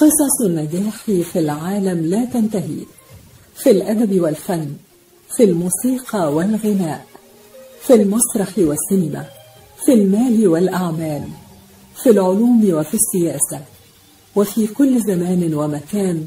قصص النجاح في العالم لا تنتهي. في الأدب والفن في الموسيقى والغناء في المسرح والسينما في المال والأعمال في العلوم وفي السياسة وفي كل زمان ومكان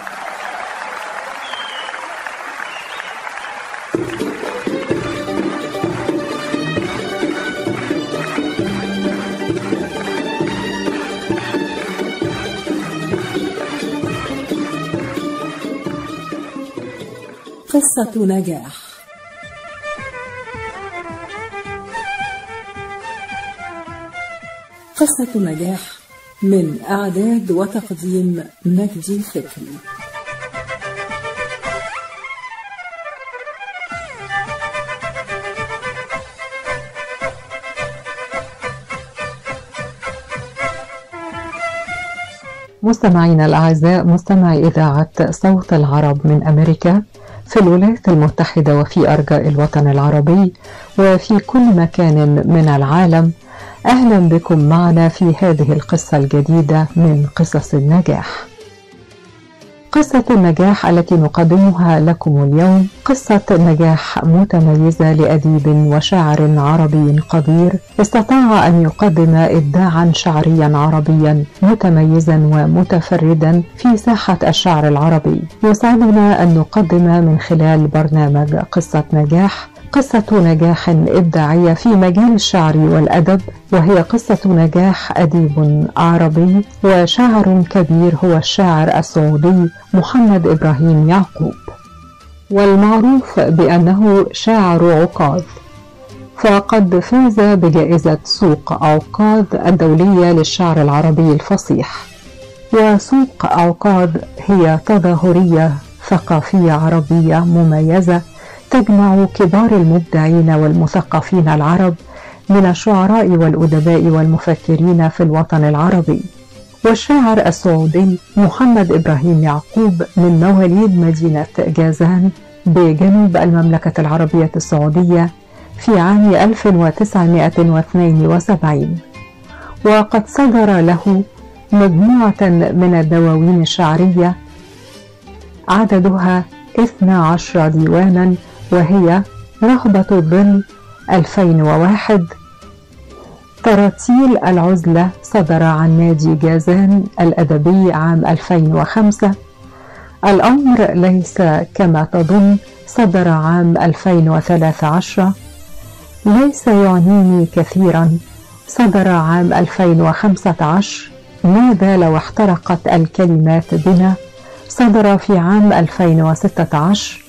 قصة نجاح. قصة نجاح من إعداد وتقديم مجدي فكري مستمعينا الأعزاء مستمعي إذاعة صوت العرب من أمريكا. في الولايات المتحدة وفي أرجاء الوطن العربي وفي كل مكان من العالم أهلا بكم معنا في هذه القصة الجديدة من قصص النجاح. قصة النجاح التي نقدمها لكم اليوم قصة نجاح متميزة لأديب وشاعر عربي قدير. استطاع أن يقدم إبداعا شعريا عربيا متميزا ومتفردا في ساحة الشعر العربي. يسعدنا أن نقدم من خلال برنامج قصة نجاح قصة نجاح إبداعية في مجال الشعر والأدب وهي قصة نجاح أديب عربي وشاعر كبير هو الشاعر السعودي محمد إبراهيم يعقوب. والمعروف بأنه شاعر عكاظ فقد فاز بجائزة سوق عكاظ الدولية للشعر العربي الفصيح. وسوق عكاظ هي تظاهرية ثقافية عربية مميزة تجمع كبار المبدعين والمثقفين العرب من الشعراء والأدباء والمفكرين في الوطن العربي. والشاعر السعودي محمد إبراهيم يعقوب من مواليد مدينة جازان بجنوب المملكة العربية السعودية في عام 1972 وقد صدر له مجموعة من الدواوين الشعرية عددها 12 ديوانا وهي رهبة الظل 2001 تراتيل العزلة صدر عن نادي جازان الأدبي عام 2005 الأمر ليس كما تظن صدر عام 2013 ليس يعنيني كثيرا صدر عام 2015 ماذا لو احترقت الكلمات بنا؟ صدر في عام 2016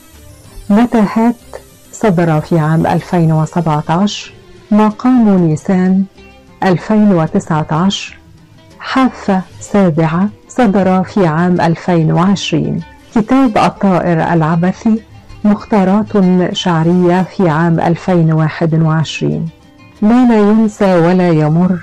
متاهات صدر في عام 2017 مقام نيسان 2019 حافة سابعة صدر في عام 2020 كتاب الطائر العبثي مختارات شعرية في عام 2021 ما لا ينسى ولا يمر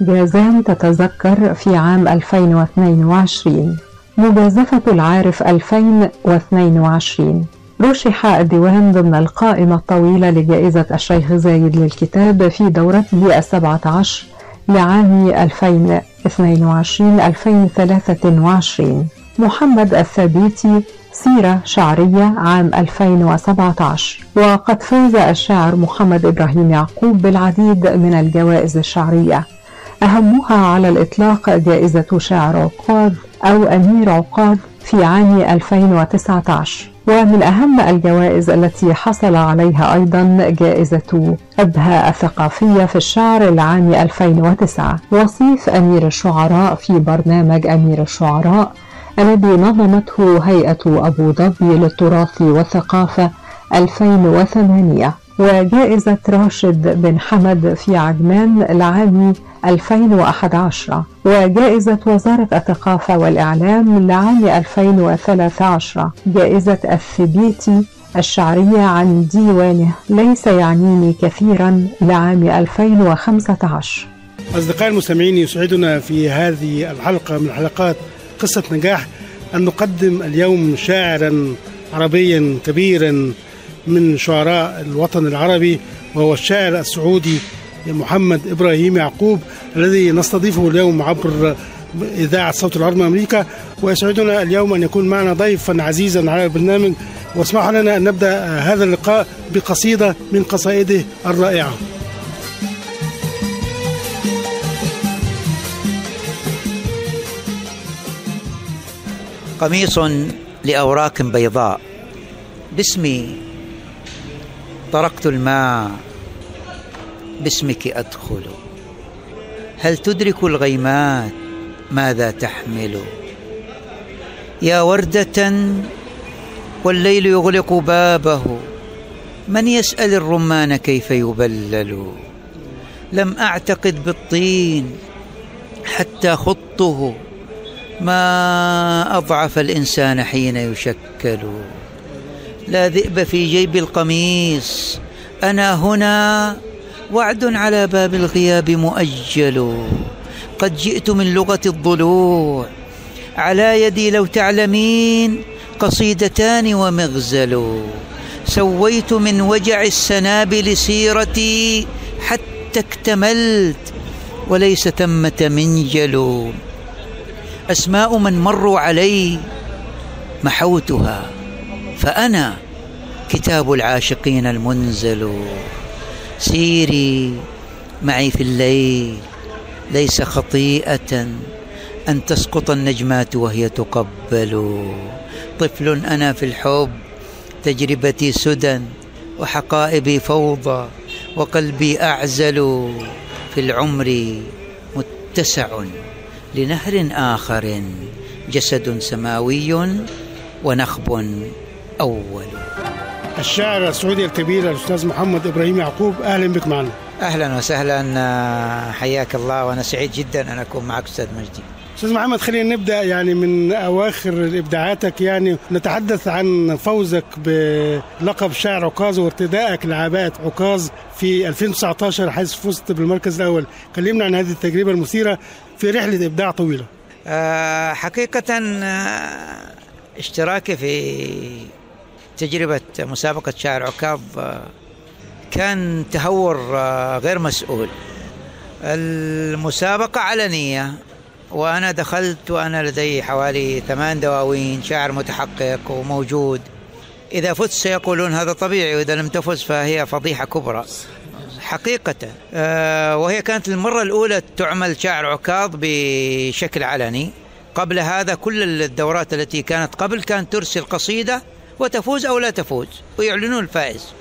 جازان تتذكر في عام 2022 مجازفة العارف 2022 رشح الديوان ضمن القائمة الطويلة لجائزة الشيخ زايد للكتاب في دورته السبعة عشر لعام 2022-2023 محمد الثبيتي سيرة شعرية عام 2017 وقد فاز الشاعر محمد إبراهيم يعقوب بالعديد من الجوائز الشعرية. أهمها على الإطلاق جائزة شاعر عقاد أو أمير عقاد في عام 2019 ومن أهم الجوائز التي حصل عليها أيضا جائزة أبهى الثقافية في الشعر العام 2009 وصيف أمير الشعراء في برنامج أمير الشعراء الذي نظمته هيئة أبو ظبي للتراث والثقافة 2008 وجائزة راشد بن حمد في عجمان لعام 2011 وجائزة وزارة الثقافة والإعلام لعام 2013 جائزة الثبيتي الشعرية عن ديوانه ليس يعنيني كثيرا لعام 2015 أصدقائي المستمعين يسعدنا في هذه الحلقة من حلقات قصة نجاح أن نقدم اليوم شاعرا عربيا كبيرا من شعراء الوطن العربي وهو الشاعر السعودي محمد إبراهيم يعقوب الذي نستضيفه اليوم عبر إذاعة صوت العرب أمريكا. ويسعدنا اليوم أن يكون معنا ضيفا عزيزا على البرنامج. واسمحوا لنا أن نبدأ هذا اللقاء بقصيدة من قصائده الرائعة. قميص لأوراق بيضاء. باسمي طرقت الماء. باسمك أدخل. هل تدرك الغيمات؟ ماذا تحمل؟ يا وردة والليل يغلق بابه. من يسأل الرمان كيف يبلل؟ لم أعتقد بالطين حتى خطه. ما أضعف الإنسان حين يشكل؟ لا ذئب في جيب القميص. أنا هنا وعد على باب الغياب مؤجل. قد جئت من لغة الضلوع. على يدي لو تعلمين قصيدتان ومغزل. سويت من وجع السنابل سيرتي حتى اكتملت وليس ثمة منجل. أسماء من مروا علي محوتها. فأنا كتاب العاشقين المنزل. سيري معي في الليل ليس خطيئة أن تسقط النجمات وهي تقبل. طفل أنا في الحب تجربتي سدى وحقائبي فوضى وقلبي أعزل في العمر متسع لنهر آخر. جسد سماوي ونخب أول الشاعر السعودي الكبير الأستاذ محمد إبراهيم يعقوب أهلا بك معنا. أهلا وسهلا حياك الله وأنا سعيد جدا أن أكون معك أستاذ مجدي. أستاذ محمد خلينا نبدأ يعني من أواخر إبداعاتك يعني نتحدث عن فوزك بلقب شاعر عكاظ وارتدائك لعباءة عكاظ في 2019 حيث فزت بالمركز الأول. كلمنا عن هذه التجربة المثيرة في رحلة إبداع طويلة. أه حقيقة أه اشتراكي في تجربة مسابقة شاعر عكاظ كان تهور غير مسؤول. المسابقة علنيه وأنا دخلت وأنا لدي حوالي ثمان دواوين شاعر متحقق وموجود. إذا فزت سيقولون هذا طبيعي وإذا لم تفز فهي فضيحة كبرى. حقيقة أه وهي كانت المرة الأولى تعمل شاعر عكاظ بشكل علني. قبل هذا كل الدورات التي كانت قبل كانت ترسل قصيدة وتفوز أو لا تفوز ويعلنون الفائز.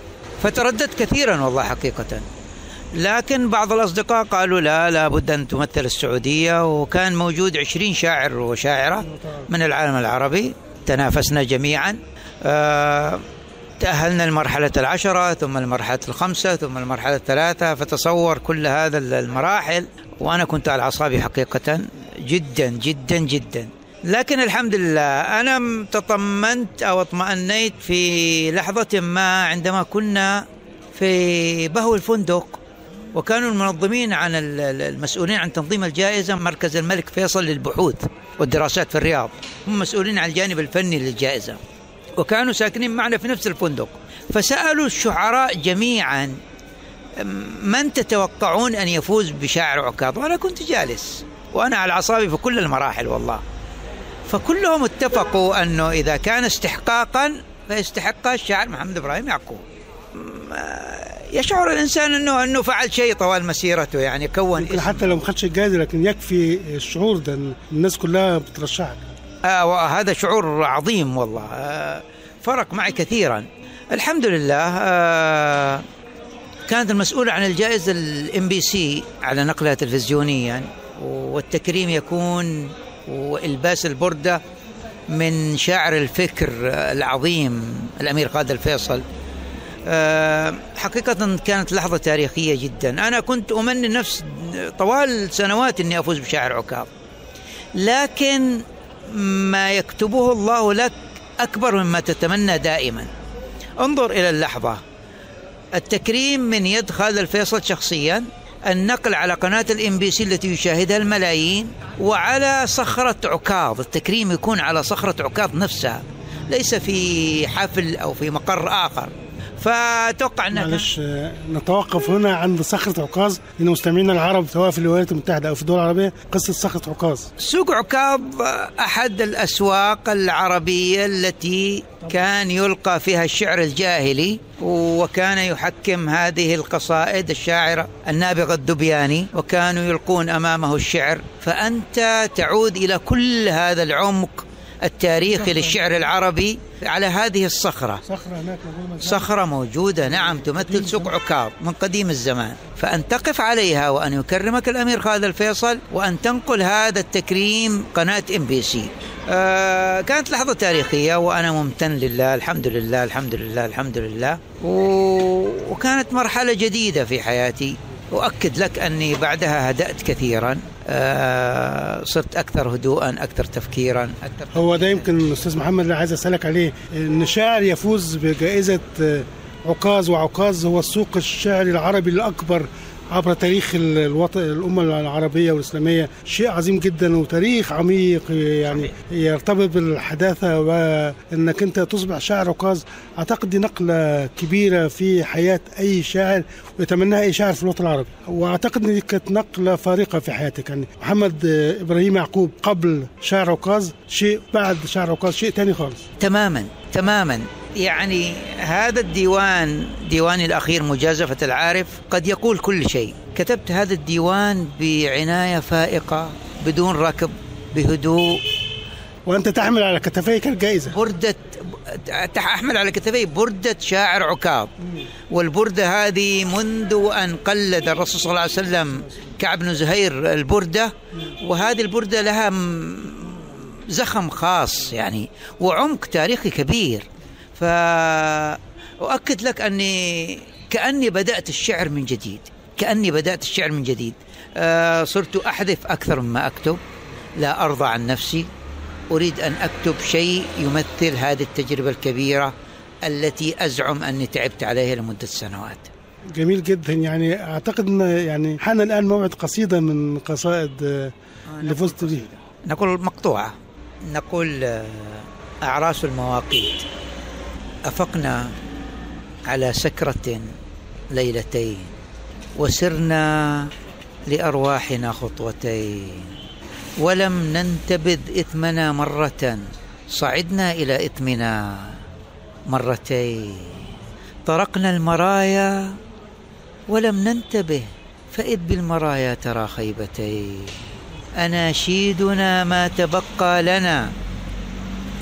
فترددت كثيرا والله حقيقة. لكن بعض الأصدقاء قالوا لا لابد أن تمثل السعودية وكان موجود عشرين شاعر وشاعرة من العالم العربي. تنافسنا جميعا. أه تأهلنا المرحلة العشرة ثم المرحلة الخمسة ثم المرحلة الثلاثة فتصور كل هذا المراحل. وأنا كنت على أعصابي حقيقة جدا جدا جدا. لكن الحمد لله أنا تطمنت أو اطمأنيت في لحظة ما عندما كنا في بهو الفندق وكانوا المنظمين عن المسؤولين عن تنظيم الجائزة مركز الملك فيصل للبحوث والدراسات في الرياض هم مسؤولين عن الجانب الفني للجائزة وكانوا ساكنين معنا في نفس الفندق فسألوا الشعراء جميعا من تتوقعون أن يفوز بشاعر عكاظ؟ وأنا كنت جالس وأنا على أعصابي في كل المراحل والله. فكلهم اتفقوا أنه إذا كان استحقاقا فيستحق الشاعر محمد إبراهيم يعقوب. يشعر الإنسان انه أنه فعل شيء طوال مسيرته يعني كون اسم. حتى لو ما خدش الجائزه لكن يكفي الشعور ده الناس كلها بترشحك. آه هذا شعور عظيم والله. آه فرق معي كثيرا. الحمد لله آه كانت المسؤولة عن الجائزة ال MBC على نقلها تلفزيونيا والتكريم يكون وإلباس البردة من شاعر الفكر العظيم الأمير خالد الفيصل. آه، حقيقة كانت لحظة تاريخية جدا. أنا كنت أمني نفسي طوال سنوات أني أفوز بشاعر عكاظ. لكن ما يكتبه الله لك أكبر مما تتمنى دائما. انظر إلى اللحظة. التكريم من يد خالد الفيصل شخصيا. النقل على قناة ال MBC التي يشاهدها الملايين وعلى صخرة عكاظ. التكريم يكون على صخرة عكاظ نفسها ليس في حفل أو في مقر آخر. فأتوقع ان معلش نتوقف هنا عند صخرة عكاظ. لأن مستمعينا العرب سواء في الولايات المتحدة أو في الدول العربية قصة صخرة عكاظ. سوق عكاظ أحد الأسواق العربية التي كان يلقى فيها الشعر الجاهلي وكان يحكم هذه القصائد الشاعر النابغه الدبياني وكانوا يلقون أمامه الشعر. فأنت تعود إلى كل هذا العمق التاريخي للشعر العربي على هذه الصخرة. صخرة هناك موجودة صخرة موجودة نعم تمثل سوق عكاظ من قديم الزمان. فأن تقف عليها وأن يكرمك الأمير خالد الفيصل وأن تنقل هذا التكريم قناة إم بي سي. آه كانت لحظة تاريخية وأنا ممتن لله الحمد لله الحمد لله الحمد لله. وكانت مرحلة جديدة في حياتي. أؤكد لك أني بعدها هدأت كثيرا. آه صرت أكثر هدوءا أكثر تفكيرا أكثر هو ده يمكن أستاذ محمد اللي عايز أسألك عليه. إن شاعر يفوز بجائزة عكاظ وعكاظ هو السوق الشعري العربي الأكبر عبر تاريخ الوطن الأمة العربية والإسلامية شيء عظيم جدا وتاريخ عميق يعني يرتبط بالحداثة وإنك أنت تصبح شاعر عكاظ أعتقد دي نقلة كبيرة في حياة أي شاعر ويتمناها أي شاعر في الوطن العربي. وأعتقد إن دي كانت نقلة فارقة في حياتك. يعني محمد إبراهيم يعقوب قبل شاعر عكاظ شيء بعد شاعر عكاظ شيء تاني خالص. تماما. تماما. يعني هذا الديوان ديواني الأخير مجازفة العارف قد يقول كل شيء. كتبت هذا الديوان بعناية فائقة بدون ركب بهدوء. وأنت تحمل على كتفيك الجائزة. بردة أحمل على كتفي بردة شاعر عكاظ. والبردة هذه منذ أن قلد الرسول صلى الله عليه وسلم كعب بن زهير البردة. وهذه البردة لها زخم خاص يعني وعمق تاريخي كبير. فأؤكد لك أني كأني بدأت الشعر من جديد كأني بدأت الشعر من جديد. آه، صرت أحذف أكثر مما أكتب لا أرضى عن نفسي. أريد أن أكتب شيء يمثل هذه التجربة الكبيرة التي أزعم أني تعبت عليها لمدة سنوات. جميل جدا. يعني أعتقد إن يعني حان الآن موعد قصيدة من قصائد آه، اللي فزت بيها نقول مقطوعة. نقول آه، أعراس المواقيت. أفقنا على سكرة ليلتين وسرنا لأرواحنا خطوتين. ولم ننتبذ إثمنا مرة صعدنا إلى إثمنا مرتين. طرقنا المرايا ولم ننتبه فإذ بالمرايا ترى خيبتين. أناشيدنا ما تبقى لنا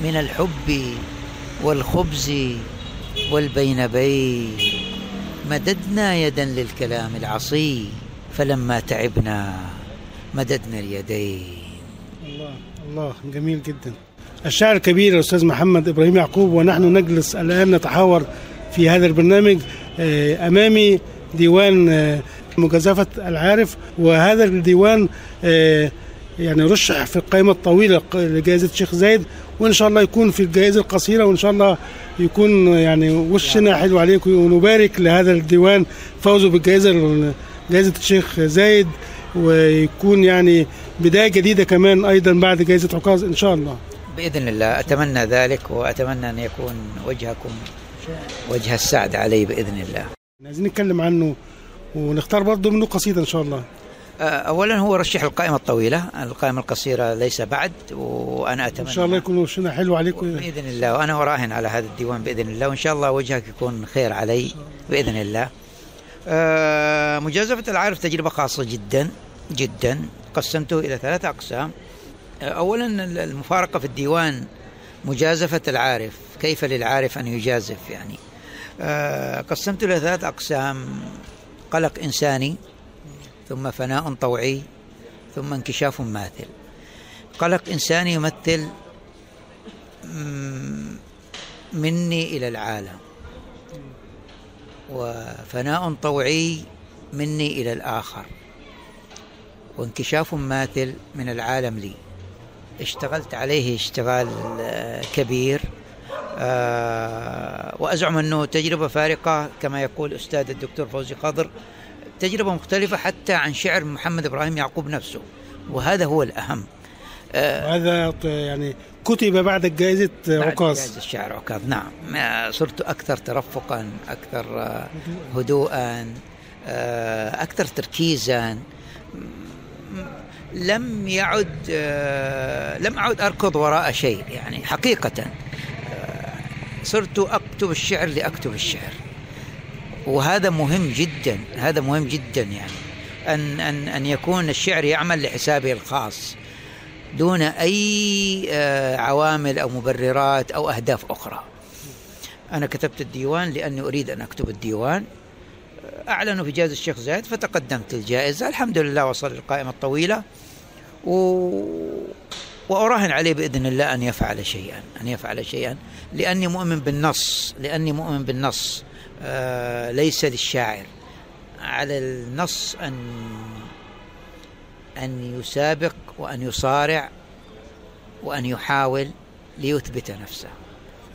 من الحب والخبز والبين بين مددنا يدا للكلام العصي فلما تعبنا مددنا اليدين. الله الله جميل جدا. الشاعر الكبير الأستاذ محمد إبراهيم يعقوب ونحن نجلس الآن نتحاور في هذا البرنامج آه، أمامي ديوان آه، مجازفة العارف وهذا الديوان آه، يعني رشح في القائمة الطويلة لجائزة الشيخ زايد وإن شاء الله يكون في الجائزة القصيرة وإن شاء الله يكون يعني وشنا حلو عليكم ونبارك لهذا الديوان فوزه بالجائزة جائزة الشيخ زايد ويكون يعني بداية جديدة كمان أيضا بعد جائزة عكاظ إن شاء الله. بإذن الله. أتمنى ذلك وأتمنى أن يكون وجهكم وجه السعد علي بإذن الله. عايزين نتكلم عنه ونختار برضه منه قصيدة إن شاء الله. آه، أولا هو رشح القائمة الطويلة. القائمة القصيرة ليس بعد وأنا أتمنى إن شاء الله يكون وشنا حلو عليكم بإذن الله وأنا أراهن على هذا الديوان بإذن الله وإن شاء الله وجهك يكون خير علي بإذن الله. آه، مجازفة العارف تجربة خاصة جدا جدا. قسمته إلى ثلاثة أقسام. آه، أولا المفارقة في الديوان مجازفة العارف. كيف للعارف أن يجازف يعني؟ قسمته إلى ثلاث أقسام. قلق إنساني ثم فناء طوعي ثم انكشاف ماثل. قلق إنساني يمثل مني إلى العالم. وفناء طوعي مني إلى الآخر. وانكشاف ماثل من العالم لي. اشتغلت عليه اشتغال آه، كبير آه، وأزعم أنه تجربة فارقة كما يقول أستاذ الدكتور فوزي خضر تجربة مختلفة حتى عن شعر محمد إبراهيم يعقوب نفسه وهذا هو الأهم. آه، هذا يعني كتب بعد جائزة عكاظ. جائزة الشعر عكاظ نعم. صرت أكثر ترفقا أكثر هدوءا أكثر تركيزا. لم يعد لم أعد أركض وراء شيء يعني حقيقة. صرت أكتب الشعر لأكتب الشعر. وهذا مهم جدا هذا مهم جدا يعني. أن أن أن يكون الشعر يعمل لحسابه الخاص دون أي آه، عوامل أو مبررات أو أهداف أخرى. أنا كتبت الديوان لأني أريد أن أكتب الديوان. أعلنوا في جائزة الشيخ زايد فتقدمت الجائزة. الحمد لله وصل القائمة الطويلة. و... وأراهن عليه بإذن الله أن يفعل شيئا أن يفعل شيئا. لأني مؤمن بالنص لأني مؤمن بالنص. ليس للشاعر. على النص أن أن يسابق وأن يصارع وأن يحاول ليثبت نفسه.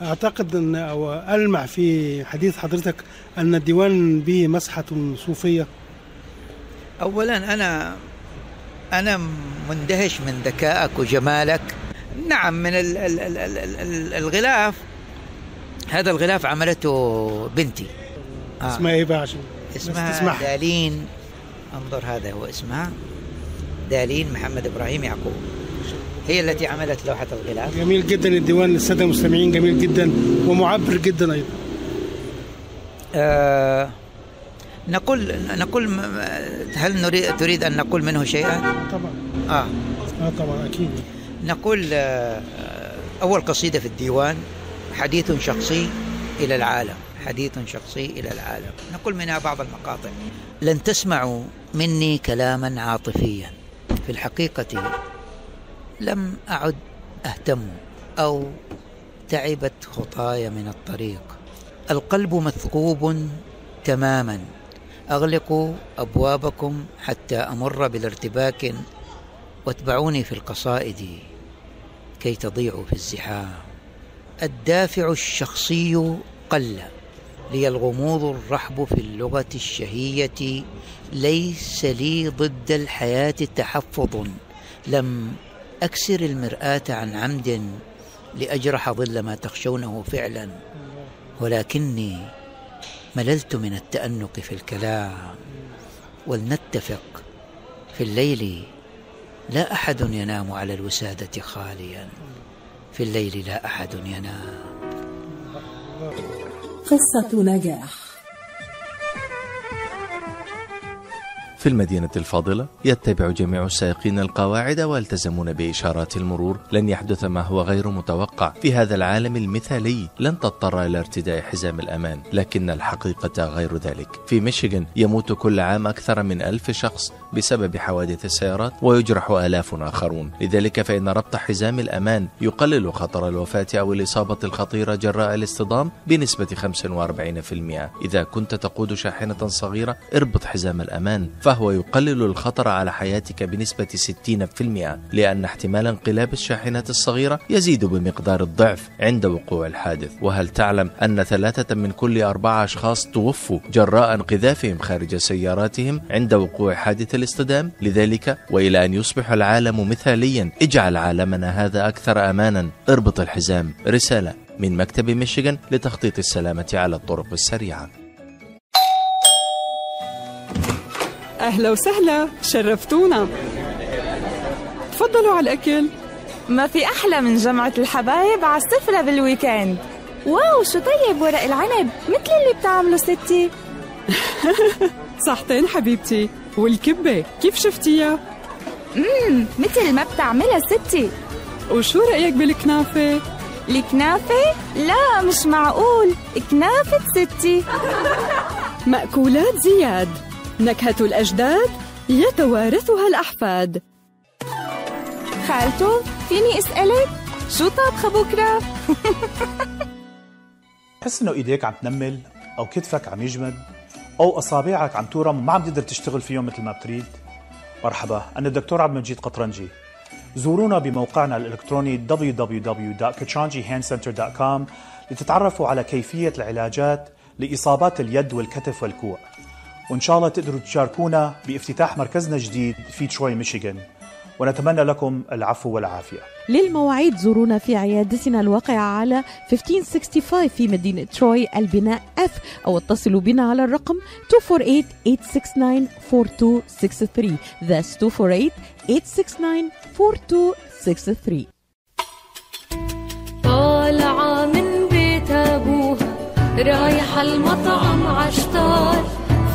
أعتقد أن أو ألمع في حديث حضرتك أن الديوان به مسحة صوفية. أولا أنا أنا مندهش من ذكائك وجمالك. نعم من ال ال ال ال ال الغلاف. هذا الغلاف عملته بنتي. آه. اسمها إيه بقى عشان اسمها دالين. انظر هذا هو اسمها. دالين محمد إبراهيم يعقوب. هي التي عملت لوحة الغلاف. جميل جدا الديوان للسادة المستمعين جميل جدا ومعبر جدا أيضا. آه نقول نقول هل نريد تريد أن نقول منه شيئا؟ طبعا. آه, آه طبعا أكيد. نقول آه أول قصيدة في الديوان. حديث شخصي إلى العالم حديث شخصي إلى العالم. نقول منها بعض المقاطع. لن تسمعوا مني كلاما عاطفيا. في الحقيقة لم أعد أهتم أو تعبت خطاي من الطريق. القلب مثقوب تماما. أغلقوا أبوابكم حتى أمر بالارتباك واتبعوني في القصائد كي تضيعوا في الزحام. الدافع الشخصي قل لي الغموض الرحب في اللغة الشهية ليس لي ضد الحياة تحفظ لم أكسر المرآة عن عمد لأجرح ظل ما تخشونه فعلا ولكني مللت من التأنق في الكلام ولنتفق في الليل لا أحد ينام على الوسادة خاليا. في الليل لا أحد ينام. قصة نجاح. في المدينة الفاضلة يتبع جميع السائقين القواعد ويلتزمون بإشارات المرور. لن يحدث ما هو غير متوقع. في هذا العالم المثالي لن تضطر إلى ارتداء حزام الأمان لكن الحقيقة غير ذلك. في ميشيغان يموت كل عام أكثر من ألف شخص بسبب حوادث السيارات ويجرح آلاف آخرون. لذلك فإن ربط حزام الأمان يقلل خطر الوفاة أو الإصابة الخطيرة جراء الاصطدام بنسبة 45% إذا كنت تقود شاحنة صغيرة اربط حزام الأمان. فهو يقلل الخطر على حياتك بنسبة 60% لأن احتمال انقلاب الشاحنة الصغيرة يزيد بمقدار الضعف عند وقوع الحادث. وهل تعلم أن ثلاثة من كل أربعة أشخاص توفوا جراء انقذافهم خارج سياراتهم عند وقوع حادث الاصطدام؟ لذلك وإلى أن يصبح العالم مثاليا اجعل عالمنا هذا أكثر أمانا. اربط الحزام. رسالة من مكتب ميشيغان لتخطيط السلامة على الطرق السريعة. أهلا وسهلا شرفتونا. تفضلوا على الأكل. ما في أحلى من جمعة الحبايب على السفرة بال weekend wow شو طيب ورق العنب مثل اللي بتعمله ستي. صحتين حبيبتي. والكبة كيف شفتيها؟ امم مثل ما بتعملها ستي. وشو رأيك بالكنافة؟ الكنافة؟ لا مش معقول. كنافة ستي. مأكولات زياد. نكهة الأجداد يتوارثها الأحفاد. خالته فيني أسألك؟ شو طابخة بكرة؟ تحس إنه إيديك عم تنمل أو كتفك عم يجمد أو أصابعك عم تورم وما عم تقدر تشتغل فيهم مثل ما بتريد. مرحبا أنا الدكتور عبد المجيد قطرنجي. زورونا بموقعنا الإلكتروني www.kachanjihandcenter.com لتتعرفوا على كيفية العلاجات لإصابات اليد والكتف والكوع. وإن شاء الله تقدروا تشاركونا بافتتاح مركزنا الجديد في تروي ميشيغان. ونتمنى لكم العفو والعافية. للمواعيد زورونا في عيادتنا الواقعة على 1565 في مدينة تروي البناء F أو اتصلوا بنا على الرقم 248-869-4263 That's 248-869-4263 طالعة من بيت أبوها رايحة المطعم عشتار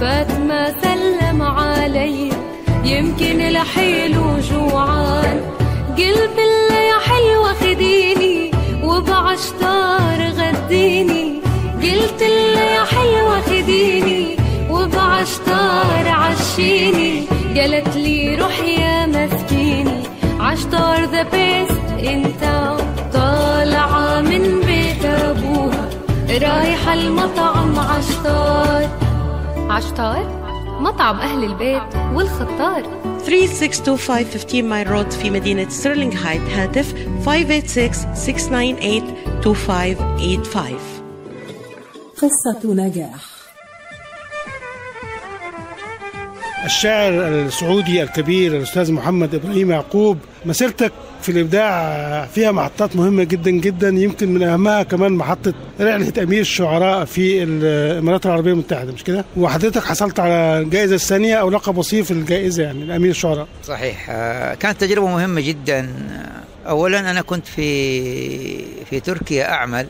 فاطمة سلم علي يمكن لحيله جوعان. قلت له يا حلوة خديني وبعشتار غديني. قلت له يا حلوة خديني وبعشتار عشيني. قالت لي روح يا مسكيني. عشتار the best انت. طالعة من بيت أبوها. رايحة المطعم عشتار. عشتار مطعم أهل البيت والخطار. 3625 15 Mile Road في مدينة ستيرلينغ هايتس هاتف 586-698-2585 قصة نجاح. الشاعر السعودي الكبير الأستاذ محمد إبراهيم يعقوب مسيرتك في الإبداع فيها محطات مهمة جدا جدا يمكن من أهمها كمان محطة رحلة أمير الشعراء في الإمارات العربية المتحدة مش كده؟ وحضرتك حصلت على الجائزة الثانية أو لقب وصيف الجائزة يعني الأمير الشعراء. صحيح. آه، كانت تجربة مهمة جدا. أولا أنا كنت في في تركيا أعمل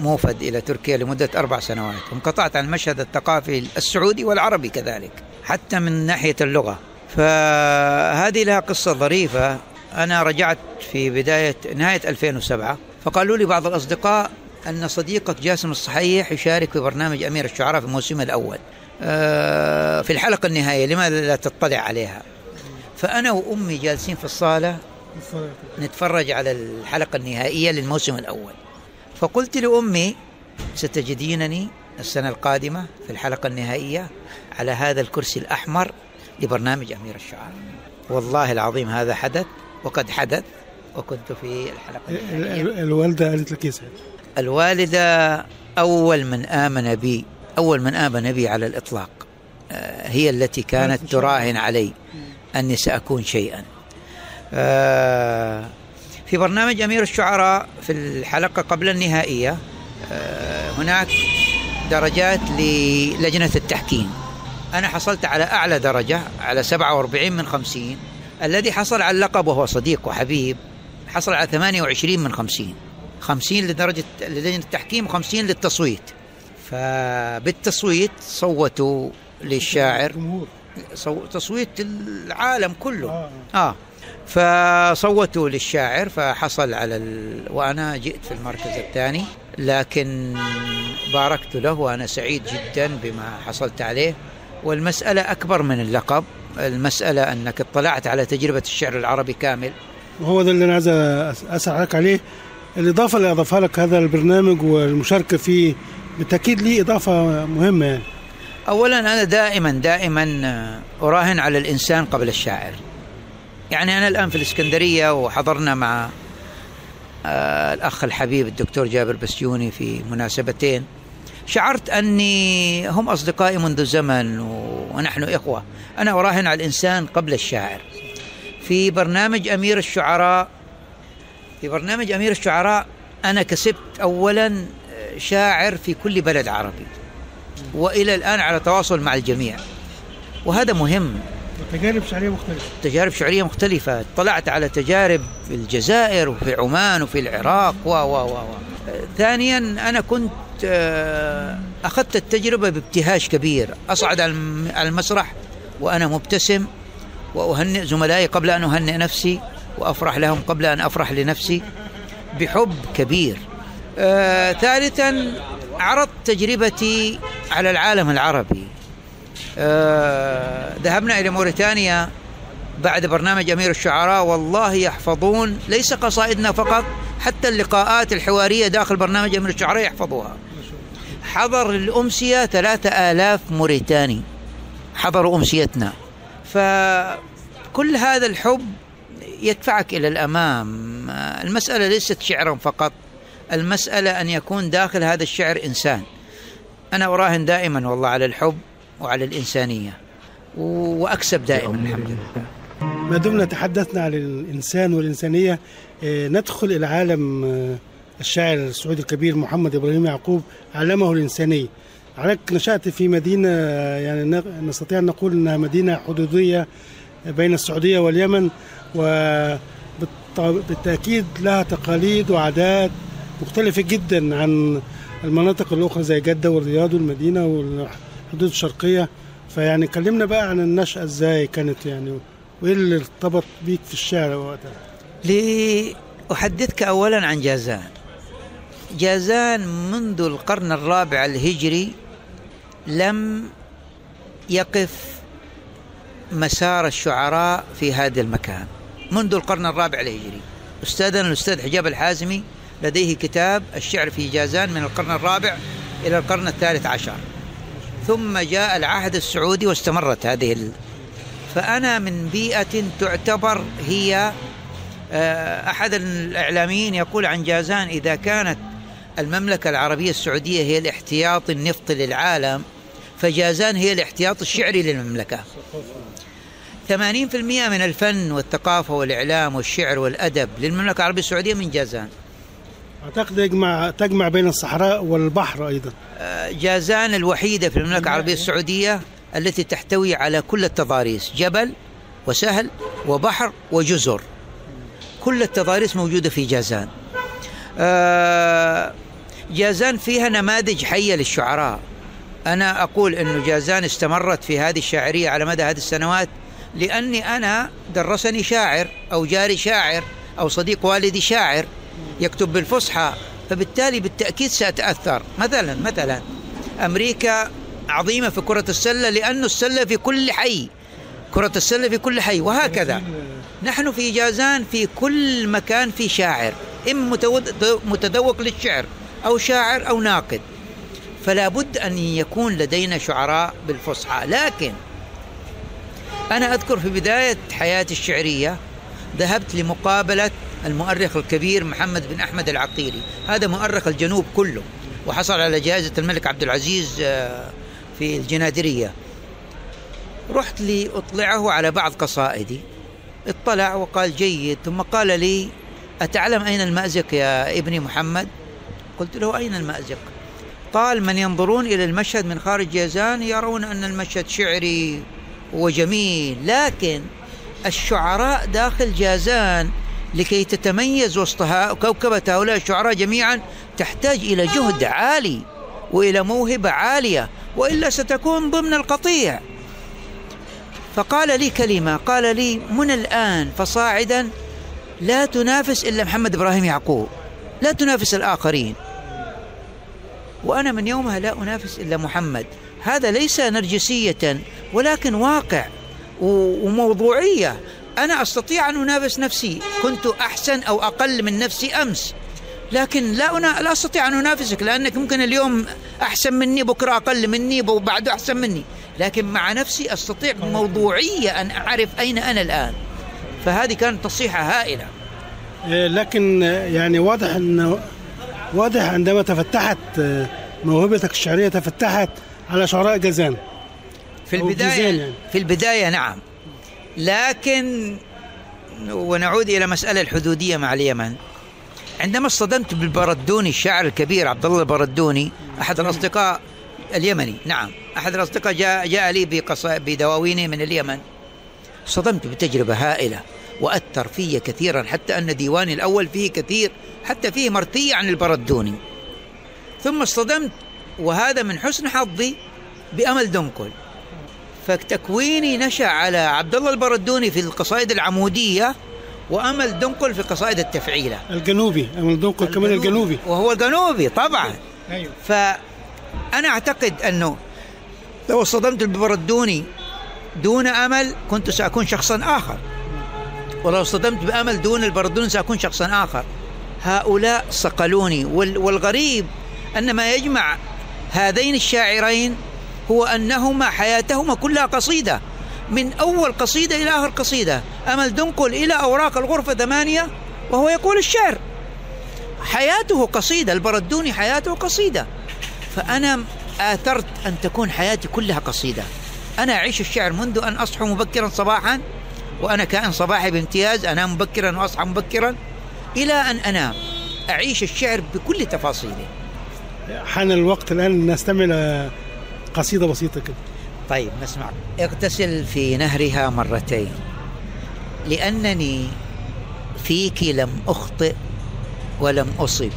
موفد إلى تركيا لمدة أربع سنوات وانقطعت عن المشهد الثقافي السعودي والعربي كذلك. حتى من ناحية اللغة. فهذه لها قصة ظريفة. أنا رجعت في بداية نهاية 2007 فقالوا لي بعض الأصدقاء أن صديقك جاسم الصحيح يشارك في برنامج أمير الشعراء في الموسم الأول. آه، في الحلقة النهائية. لماذا لا تطلع عليها؟ فأنا وأمي جالسين في الصالة نتفرج على الحلقة النهائية للموسم الأول. فقلت لأمي ستجدينني السنة القادمة في الحلقة النهائية؟ على هذا الكرسي الأحمر لبرنامج أمير الشعراء والله العظيم هذا حدث وقد حدث وكنت في الحلقة النهائية. الوالدة قالت لك إيه ساعتها؟ الوالدة أول من آمن بي أول من آمن بي على الإطلاق. آه، هي التي كانت تراهن علي أني سأكون شيئا. آه، في برنامج أمير الشعراء في الحلقة قبل النهائية آه، هناك درجات للجنة التحكيم. أنا حصلت على أعلى درجة على 47 من 50 الذي حصل على اللقب وهو صديق وحبيب حصل على 28 من 50 50 لدرجة للجنة التحكيم و50 للتصويت. فبالتصويت صوتوا للشاعر. صو- تصويت العالم كله. آه. فصوتوا للشاعر فحصل على ال... وأنا جئت في المركز الثاني. لكن باركت له وأنا سعيد جدا بما حصلت عليه. والمسألة أكبر من اللقب. المسألة أنك اطلعت على تجربة الشعر العربي كامل. وهو ده اللي أنا عايز أس- أسأل حضرتك عليه. الإضافة اللي أضافها لك هذا البرنامج والمشاركة فيه بالتأكيد ليه إضافة مهمة يعني. أولا أنا دائما دائما أراهن على الإنسان قبل الشاعر. يعني أنا الآن في الإسكندرية وحضرنا مع آه، الأخ الحبيب الدكتور جابر بسيوني في مناسبتين. شعرت أني هم أصدقائي منذ زمن ونحن إخوة. أنا أراهن على الإنسان قبل الشاعر. في برنامج أمير الشعراء في برنامج أمير الشعراء أنا كسبت أولا شاعر في كل بلد عربي. وإلى الآن على تواصل مع الجميع. وهذا مهم. تجارب شعرية مختلفة. تجارب شعرية مختلفة. اطلعت على تجارب في الجزائر وفي عمان وفي العراق و و و. آه، ثانيا أنا كنت آه، أخذت التجربة بابتهاج كبير. أصعد على الم- على المسرح وأنا مبتسم وأهنئ زملائي قبل أن أهنئ نفسي وأفرح لهم قبل أن أفرح لنفسي بحب كبير. آه، ثالثا عرضت تجربتي على العالم العربي. آه، ذهبنا إلى موريتانيا بعد برنامج أمير الشعراء. والله يحفظون ليس قصائدنا فقط حتى اللقاءات الحوارية داخل برنامج أمير الشعراء يحفظوها. حضر الأمسية ثلاثة آلاف موريتاني. حضروا أمسيتنا. فكل هذا الحب يدفعك إلى الأمام. المسألة ليست شعرا فقط. المسألة أن يكون داخل هذا الشعر إنسان. أنا أراهن دائما والله على الحب وعلى الإنسانية. وأكسب دائما الحمد لله. ما دمنا تحدثنا عن الإنسان والإنسانية. آه، ندخل إلى عالم آه، الشاعر السعودي الكبير محمد إبراهيم يعقوب علمه الإنسانية. عليك نشأت في مدينة يعني نستطيع أن نقول أنها مدينة حدودية بين السعودية واليمن وبالتأكيد لها تقاليد وعادات مختلفة جدا عن المناطق الأخرى زي جدة والرياض والمدينة والحدود الشرقية. فيعني كلمنا بقى عن النشأة إزاي كانت يعني وإيه اللي ارتبط بيك في الشعر وقتها؟ لأحدثك أولا عن جازان. جازان منذ القرن الرابع الهجري لم يقف مسار الشعراء في هذا المكان. منذ القرن الرابع الهجري. أستاذنا الأستاذ حجاب الحازمي لديه كتاب الشعر في جازان من القرن الرابع إلى القرن الثالث عشر. ثم جاء العهد السعودي واستمرت هذه ال... فأنا من بيئة تعتبر هي آه، أحد الإعلاميين يقول عن جازان إذا كانت المملكة العربية السعودية هي الاحتياط النفطي للعالم فجازان هي الاحتياط الشعري للمملكة. 80% من الفن والثقافة والإعلام والشعر والأدب للمملكة العربية السعودية من جازان. أعتقد يجمع تجمع بين الصحراء والبحر أيضا. آه، جازان الوحيدة في المملكة العربية السعودية التي تحتوي على كل التضاريس جبل وسهل وبحر وجزر. كل التضاريس موجودة في جازان. آه، جازان فيها نماذج حية للشعراء. أنا أقول أن جازان استمرت في هذه الشاعرية على مدى هذه السنوات لأني أنا درسني شاعر أو جاري شاعر أو صديق والدي شاعر يكتب بالفصحى فبالتالي بالتأكيد سأتأثر. مثلا مثلا أمريكا عظيمة في كرة السلة لأن السلة في كل حي كرة السلة في كل حي وهكذا. نحن في جازان في كل مكان في شاعر إما متذوق للشعر. أو شاعر أو ناقد. فلا بد أن يكون لدينا شعراء بالفصحى. لكن أنا أذكر في بداية حياتي الشعرية ذهبت لمقابلة المؤرخ الكبير محمد بن أحمد العقيلي. هذا مؤرخ الجنوب كله وحصل على جائزة الملك عبد العزيز آه، في الجنادرية. رحت لأطلعه على بعض قصائدي. اطلع وقال جيد ثم قال لي أتعلم أين المأزق يا ابني محمد؟ قلت له أين المأزق؟ قال من ينظرون إلى المشهد من خارج جازان يرون أن المشهد شعري وجميل لكن الشعراء داخل جازان لكي تتميز وسط كوكبة هؤلاء الشعراء جميعا تحتاج إلى جهد عالي وإلى موهبة عالية وإلا ستكون ضمن القطيع. فقال لي كلمة قال لي من الآن فصاعدا لا تنافس إلا محمد إبراهيم يعقوب لا تنافس الآخرين. وأنا من يومها لا أنافس إلا محمد. هذا ليس نرجسية ولكن واقع وموضوعية. أنا أستطيع أن أنافس نفسي. كنت أحسن أو أقل من نفسي أمس. لكن لا أنا لا أستطيع أن أنافسك لأنك ممكن اليوم أحسن مني بكرة أقل مني وبعده أحسن مني. لكن مع نفسي أستطيع بموضوعية أن أعرف أين أنا الآن. فهذه كانت نصيحة هائلة. آه، لكن يعني واضح ان واضح عندما تفتحت آه، موهبتك الشعرية تفتحت على شعراء جازان في البداية يعني. في البداية نعم. لكن ونعود إلى مسألة الحدودية مع اليمن. عندما اصطدمت بالبردوني الشاعر الكبير عبد الله البردوني أحد الأصدقاء اليمني نعم. أحد الأصدقاء جاء, جاء لي بدواوينه من اليمن. صدمت بتجربة هائلة. وأثر في كثيرا حتى أن ديواني الأول فيه كثير حتى فيه مرثية عن البردوني ثم اصطدمت وهذا من حسن حظي بأمل دنكل فتكويني نشأ على عبد الله البردوني في القصائد العمودية وأمل دنقل في قصائد التفعيلة. الجنوبي أمل دنقل كمان الجنوبي وهو الجنوبي طبعا. أيوه. فأنا أعتقد أنه لو اصطدمت بالبردوني دون أمل كنت سأكون شخصا آخر. ولو اصطدمت بأمل دون البردوني سأكون شخصا آخر. هؤلاء صقلوني. وال- والغريب أن ما يجمع هذين الشاعرين هو أنهما حياتهما كلها قصيدة. من أول قصيدة إلى آخر قصيدة. أمل دنقل إلى أوراق الغرفة ثمانية وهو يقول الشعر. حياته قصيدة. البردوني حياته قصيدة. فأنا آثرت أن تكون حياتي كلها قصيدة. أنا أعيش الشعر منذ أن أصحو مبكرا صباحا. وأنا كائن صباحي بامتياز أنام مبكرا وأصحى مبكرا إلى أن أنام. أعيش الشعر بكل تفاصيله. حان الوقت الآن نستمع إلى قصيدة بسيطة كده. طيب نسمع. اغتسل في نهرها مرتين. لأنني فيك لم أخطئ ولم أصب.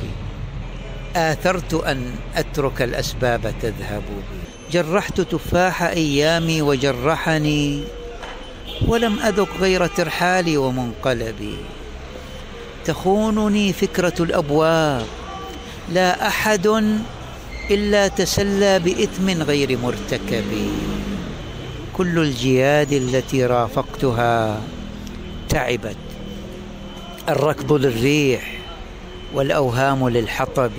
آثرت أن أترك الأسباب تذهب بي. جرحت تفاح أيامي وجرحني ولم أذق غير ترحالي ومنقلبي. تخونني فكرة الأبواب لا أحد إلا تسلى بإثم غير مرتكب. كل الجياد التي رافقتها تعبت. الركض للريح والأوهام للحطب.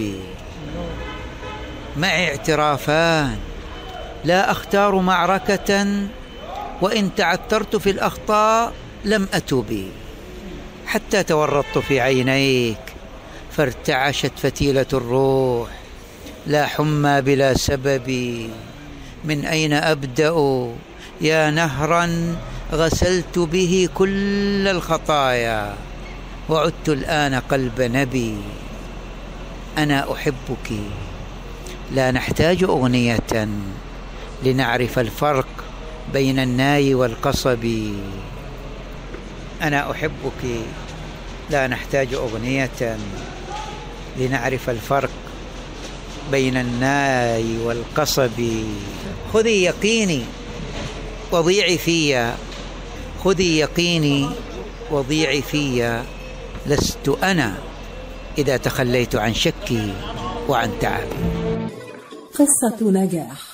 معي اعترافان لا أختار معركة وإن تعثرت في الأخطاء لم أتب حتى تورطت في عينيك فارتعشت فتيلة الروح. لا حمى بلا سبب. من أين أبدأ؟ يا نهرا غسلت به كل الخطايا وعدت الآن قلب نبي. أنا أحبك. لا نحتاج أغنية لنعرف الفرق بين الناي والقصب. أنا أحبك. لا نحتاج أغنية لنعرف الفرق بين الناي والقصب. خذي يقيني وضيعي فيا. خذي يقيني وضيعي فيّ. لست أنا إذا تخليت عن شكي وعن تعبي. قصة نجاح.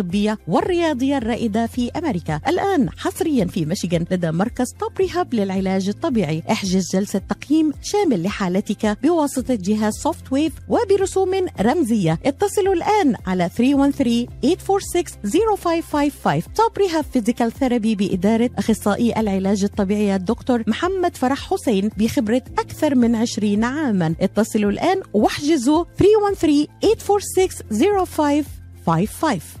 الطبية والرياضية الرائدة في أمريكا. الآن حصريا في ميشيغان لدى مركز Top Rehab للعلاج الطبيعي. احجز جلسة تقييم شامل لحالتك بواسطة جهاز SoftWave وبرسوم رمزية. اتصلوا الآن على 313-846-0555 Top Rehab Physical Therapy بإدارة أخصائي العلاج الطبيعي الدكتور محمد فرح حسين بخبرة أكثر من 20 عاما. اتصلوا الآن واحجزوا 313-846-0555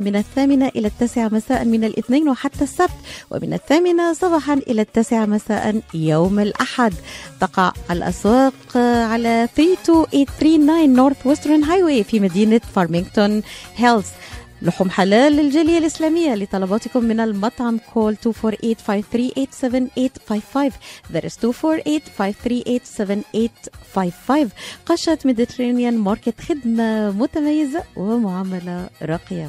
من الثامنة إلى التاسعة مساء من الاثنين وحتى السبت ومن الثامنة صباحا إلى التاسعة مساء يوم الأحد. تقع الأسواق على 32839 Northwestern Highway في مدينة فارمينغتون Hills لحوم حلال للجالية الإسلامية لطلباتكم من المطعم call 248-538-7855 that is 248-538-7855 قشة Mediterranean Market خدمة متميزة ومعاملة راقية.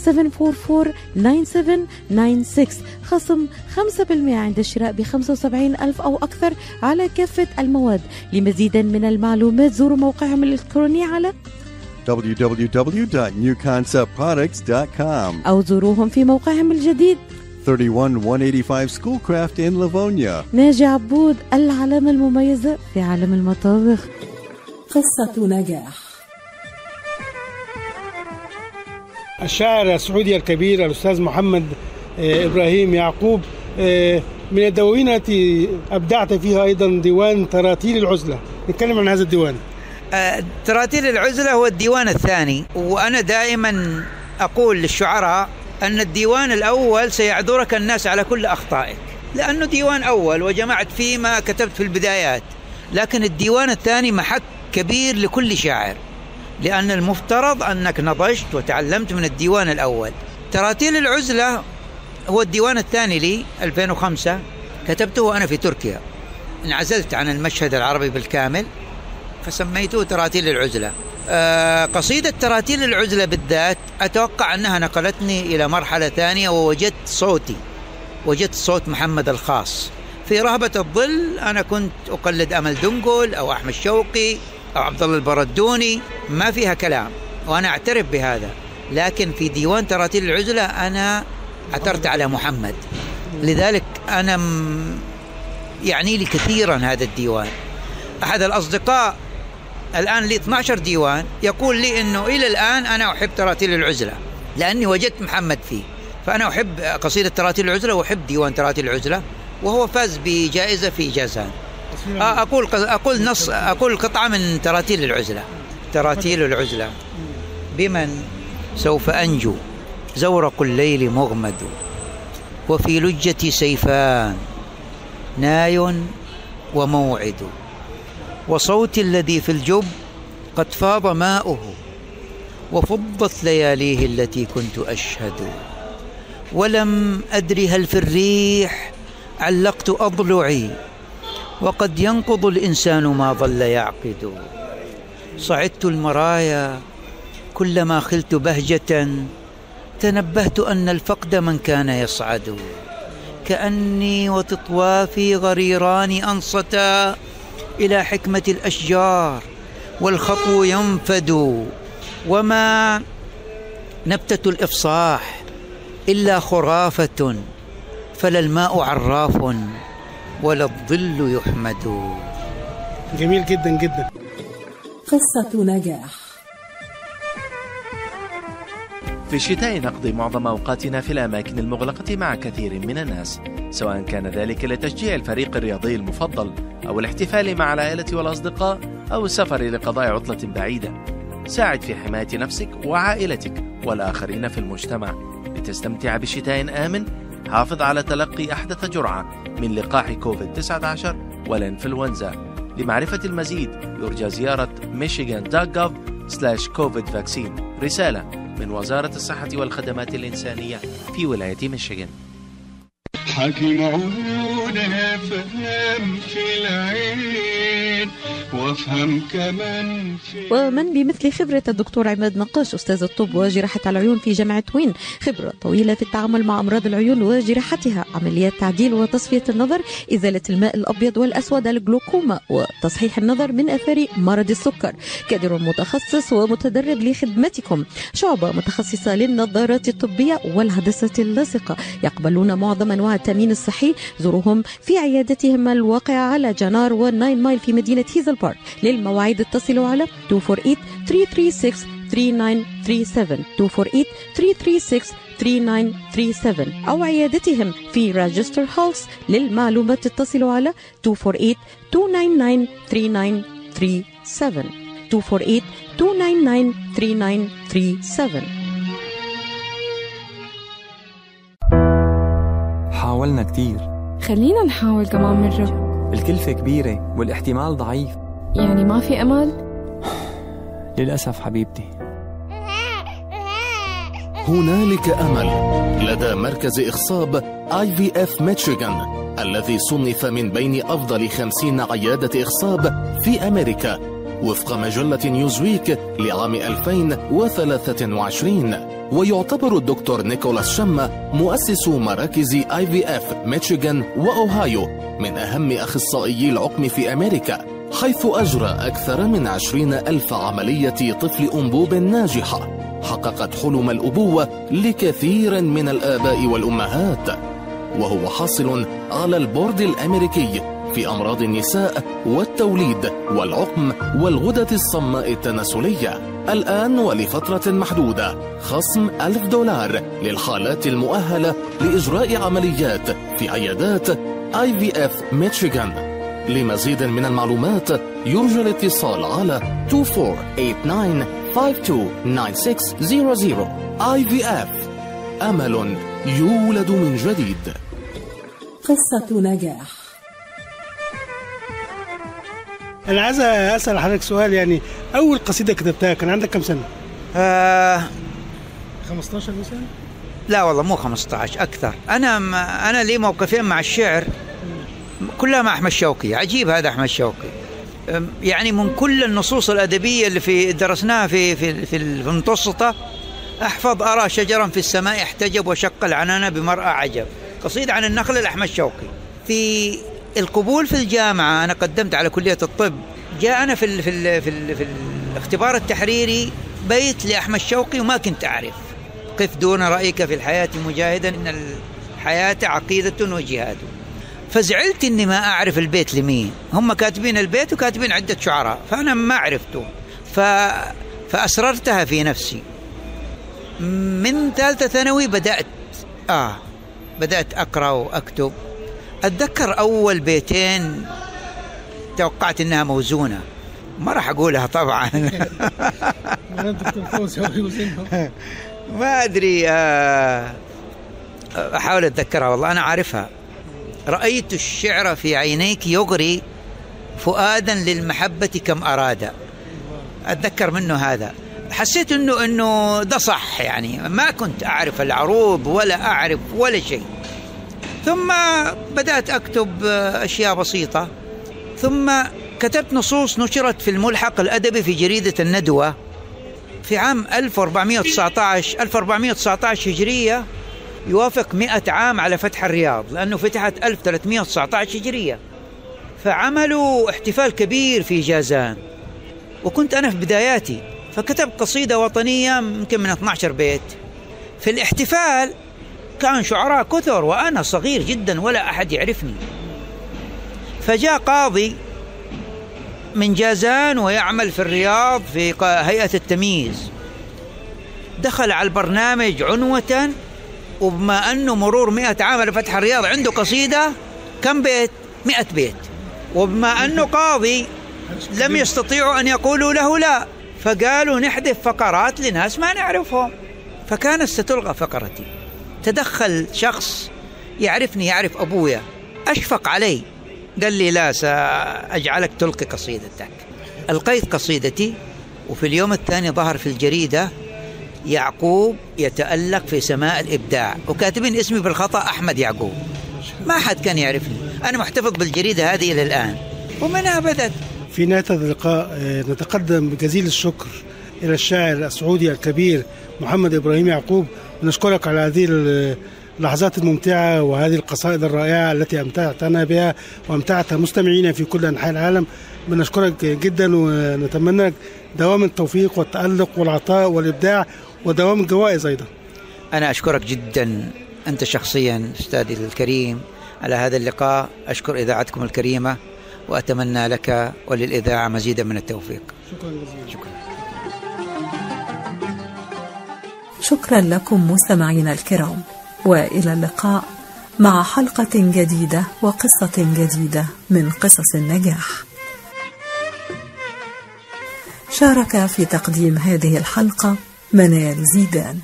734-744-9796 خصم 5% عند الشراء ب 75 ألف أو أكثر على كافة المواد. لمزيد من المعلومات زوروا موقعهم الإلكتروني على www.newconceptproducts.com أو زوروهم في موقعهم الجديد. 31185 Schoolcraft in Livonia. ناجي عبود العلامة المميزة في عالم المطابخ. قصة نجاح. الشاعر السعودي الكبير الأستاذ محمد آه، إبراهيم يعقوب آه، من الدواوين التي أبدعت فيها أيضا ديوان تراتيل العزلة. نتكلم عن هذا الديوان. آه، تراتيل العزلة هو الديوان الثاني وأنا دائما أقول للشعراء أن الديوان الأول سيعذرك الناس على كل أخطائك لأنه ديوان أول وجمعت فيه ما كتبت في البدايات لكن الديوان الثاني محك كبير لكل شاعر. لأن المفترض أنك نضجت وتعلمت من الديوان الأول. تراتيل العزلة هو الديوان الثاني لي 2005 كتبته وأنا في تركيا. انعزلت عن المشهد العربي بالكامل فسميته تراتيل العزلة. آه قصيدة تراتيل العزلة بالذات أتوقع أنها نقلتني إلى مرحلة ثانية ووجدت صوتي. وجدت صوت محمد الخاص. في رهبة الظل أنا كنت أقلد أمل دنقل أو أحمد شوقي. أو عبد الله البردوني ما فيها كلام وأنا أعترف بهذا. لكن في ديوان تراتيل العزلة أنا عثرت على محمد. لذلك أنا يعني لي كثيرا هذا الديوان. أحد الأصدقاء الآن لي 12 ديوان يقول لي أنه إلى الآن أنا أحب تراتيل العزلة لأني وجدت محمد فيه. فأنا أحب قصيدة تراتيل العزلة وأحب ديوان تراتيل العزلة وهو فاز بجائزة في جازان أقول أقول نص أقول قطعة من تراتيل العزلة. تراتيل العزلة. بمن سوف أنجو زورق الليل مغمد وفي لجتي سيفان ناي وموعد. وصوتي الذي في الجب قد فاض ماؤه وفضت لياليه التي كنت أشهد. ولم أدر هل في الريح علقت أضلعي وقد ينقض الإنسان ما ظل يعقد. صعدت المرايا كلما خلت بهجة تنبهت أن الفقد من كان يصعد. كأني وتطوافي غريران أنصتا إلى حكمة الأشجار والخطو ينفد. وما نبتة الإفصاح إلا خرافة فلا الماء عراف. ولا الظل يحمد. جميل جدا جدا. قصة نجاح. في الشتاء نقضي معظم أوقاتنا في الأماكن المغلقة مع كثير من الناس سواء كان ذلك لتشجيع الفريق الرياضي المفضل أو الاحتفال مع العائلة والأصدقاء أو السفر لقضاء عطلة بعيدة. ساعد في حماية نفسك وعائلتك والآخرين في المجتمع. لتستمتع بشتاء آمن حافظ على تلقي أحدث جرعة من لقاح كوفيد-19 والإنفلونزا. لمعرفة المزيد يرجى زيارة michigan.gov covid vaccine. رسالة من وزارة الصحة والخدمات الإنسانية في ولاية ميشيغان. حكي معونة فهم في العين. وافهم كمان ومن بمثل خبرة الدكتور عماد نقاش أستاذ الطب وجراحة العيون في جامعة وين؟ خبرة طويلة في التعامل مع أمراض العيون وجراحتها عمليات تعديل وتصفية النظر إزالة الماء الأبيض والأسود الجلوكوما وتصحيح النظر من أثار مرض السكر. كادر متخصص ومتدرب لخدمتكم. شعبة متخصصة للنظارات الطبية والهندسة اللاصقة. يقبلون معظم أنواع التأمين الصحي. زوروهم في عيادتهم الواقعة على جنار والناين مايل في مدينة هيزل بارك. للمواعيد اتصلوا على 248 336 3937 248 336 3937 أو عيادتهم في راجستر هاوس للمعلومات اتصلوا على 248 299 3937 248 299 3937 حاولنا كتير. خلينا نحاول كمان مرة. الكلفة كبيرة والاحتمال ضعيف. يعني ما في أمل؟ للأسف حبيبتي. هنالك أمل. لدى مركز إخصاب آي في اف ميشيغان الذي صنف من بين أفضل خمسين عيادة إخصاب في أمريكا. وفق مجلة نيوزويك لعام 2023 ويعتبر الدكتور نيكولاس شما مؤسس مراكز IVF ميشيغان وأوهايو من أهم اخصائيي العقم في أمريكا حيث أجرى أكثر من عشرين ألف عملية طفل أنبوب ناجحة. حققت حلم الأبوة لكثير من الآباء والأمهات. وهو حاصل على البورد الأمريكي في أمراض النساء والتوليد والعقم والغدة الصماء التناسلية. الآن ولفترة محدودة. خصم ألف دولار للحالات المؤهلة لإجراء عمليات في عيادات IVF ميشيغان لمزيد من المعلومات يرجى الاتصال على 2489 IVF أمل يولد من جديد. قصة نجاح. أنا عايز أسأل حضرتك سؤال يعني أول قصيدة كتبتها كان عندك كم سنة؟ آه 15 مثلا؟ لا والله مو 15 أكثر. أنا أنا لي موقفين مع الشعر كلها مع أحمد شوقي عجيب هذا أحمد شوقي. يعني من كل النصوص الأدبية اللي في درسناها في في في المتوسطة أحفظ أرى شجرا في السماء احتجب وشق العنان بمرأى عجب. قصيدة عن النخل لأحمد شوقي. في القبول في الجامعة أنا قدمت على كلية الطب جاءنا في ال في ال في, ال في الاختبار التحريري بيت لأحمد شوقي وما كنت أعرف. قف دون رأيك في الحياة مجاهدا إن الحياة عقيدة وجهاد. فزعلت إني ما أعرف البيت لمين. هم كاتبين البيت وكاتبين عدة شعراء فأنا ما عرفته ف... فأسررتها في نفسي. من ثالثة ثانوي بدأت آه بدأت أقرأ وأكتب. أتذكر أول بيتين توقعت إنها موزونة. ما راح أقولها طبعا. ما أدري أحاول أتذكرها والله أنا عارفها. رأيت الشعر في عينيك يغري فؤادا للمحبة كم أراد أتذكر منه هذا. حسيت إنه إنه ده صح يعني. ما كنت أعرف العروض ولا أعرف ولا شيء. ثم بدأت أكتب أشياء بسيطة. ثم كتبت نصوص نشرت في الملحق الأدبي في جريدة الندوة في عام 1419 1419 هجرية. يوافق 100 عام على فتح الرياض لأنه فتحت 1319 هجرية. فعملوا احتفال كبير في جازان. وكنت أنا في بداياتي فكتبت قصيدة وطنية يمكن من 12 بيت. في الاحتفال كان شعراء كثر وأنا صغير جدا ولا أحد يعرفني. فجاء قاضي من جازان ويعمل في الرياض في هيئة التمييز. دخل على البرنامج عنوة وبما أنه مرور مئة عام لفتح الرياض عنده قصيدة كم بيت؟ مئة بيت. وبما أنه قاضي لم يستطيعوا أن يقولوا له لا. فقالوا نحذف فقرات لناس ما نعرفهم. فكانت ستلغى فقرتي. تدخل شخص يعرفني يعرف أبويا. أشفق علي قال لي لا سأجعلك تلقي قصيدتك. ألقيت قصيدتي وفي اليوم الثاني ظهر في الجريدة يعقوب يتألق في سماء الإبداع. وكاتبين اسمي بالخطأ أحمد يعقوب. ما حد كان يعرفني. أنا محتفظ بالجريدة هذه إلى الآن. ومنها بدأت. في نهاية اللقاء نتقدم بجزيل الشكر إلى الشاعر السعودي الكبير محمد إبراهيم يعقوب نشكرك على هذه اللحظات الممتعة وهذه القصائد الرائعة التي أمتعتنا بها وأمتعت مستمعينا في كل أنحاء العالم. بنشكرك جدا ونتمنى لك دوام التوفيق والتألق والعطاء والإبداع ودوام الجوائز أيضا. أنا أشكرك جدا أنت شخصيا أستاذي الكريم على هذا اللقاء. أشكر إذاعتكم الكريمة وأتمنى لك وللإذاعة مزيدا من التوفيق. شكرا جزيلا. شكرا. شكرا لكم مستمعينا الكرام وإلى اللقاء مع حلقة جديدة وقصة جديدة من قصص النجاح. شارك في تقديم هذه الحلقة منال زيدان.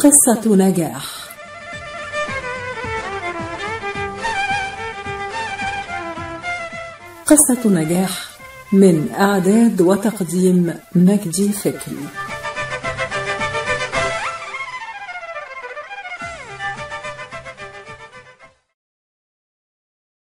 قصة نجاح. قصة نجاح من إعداد وتقديم مجدي فكري.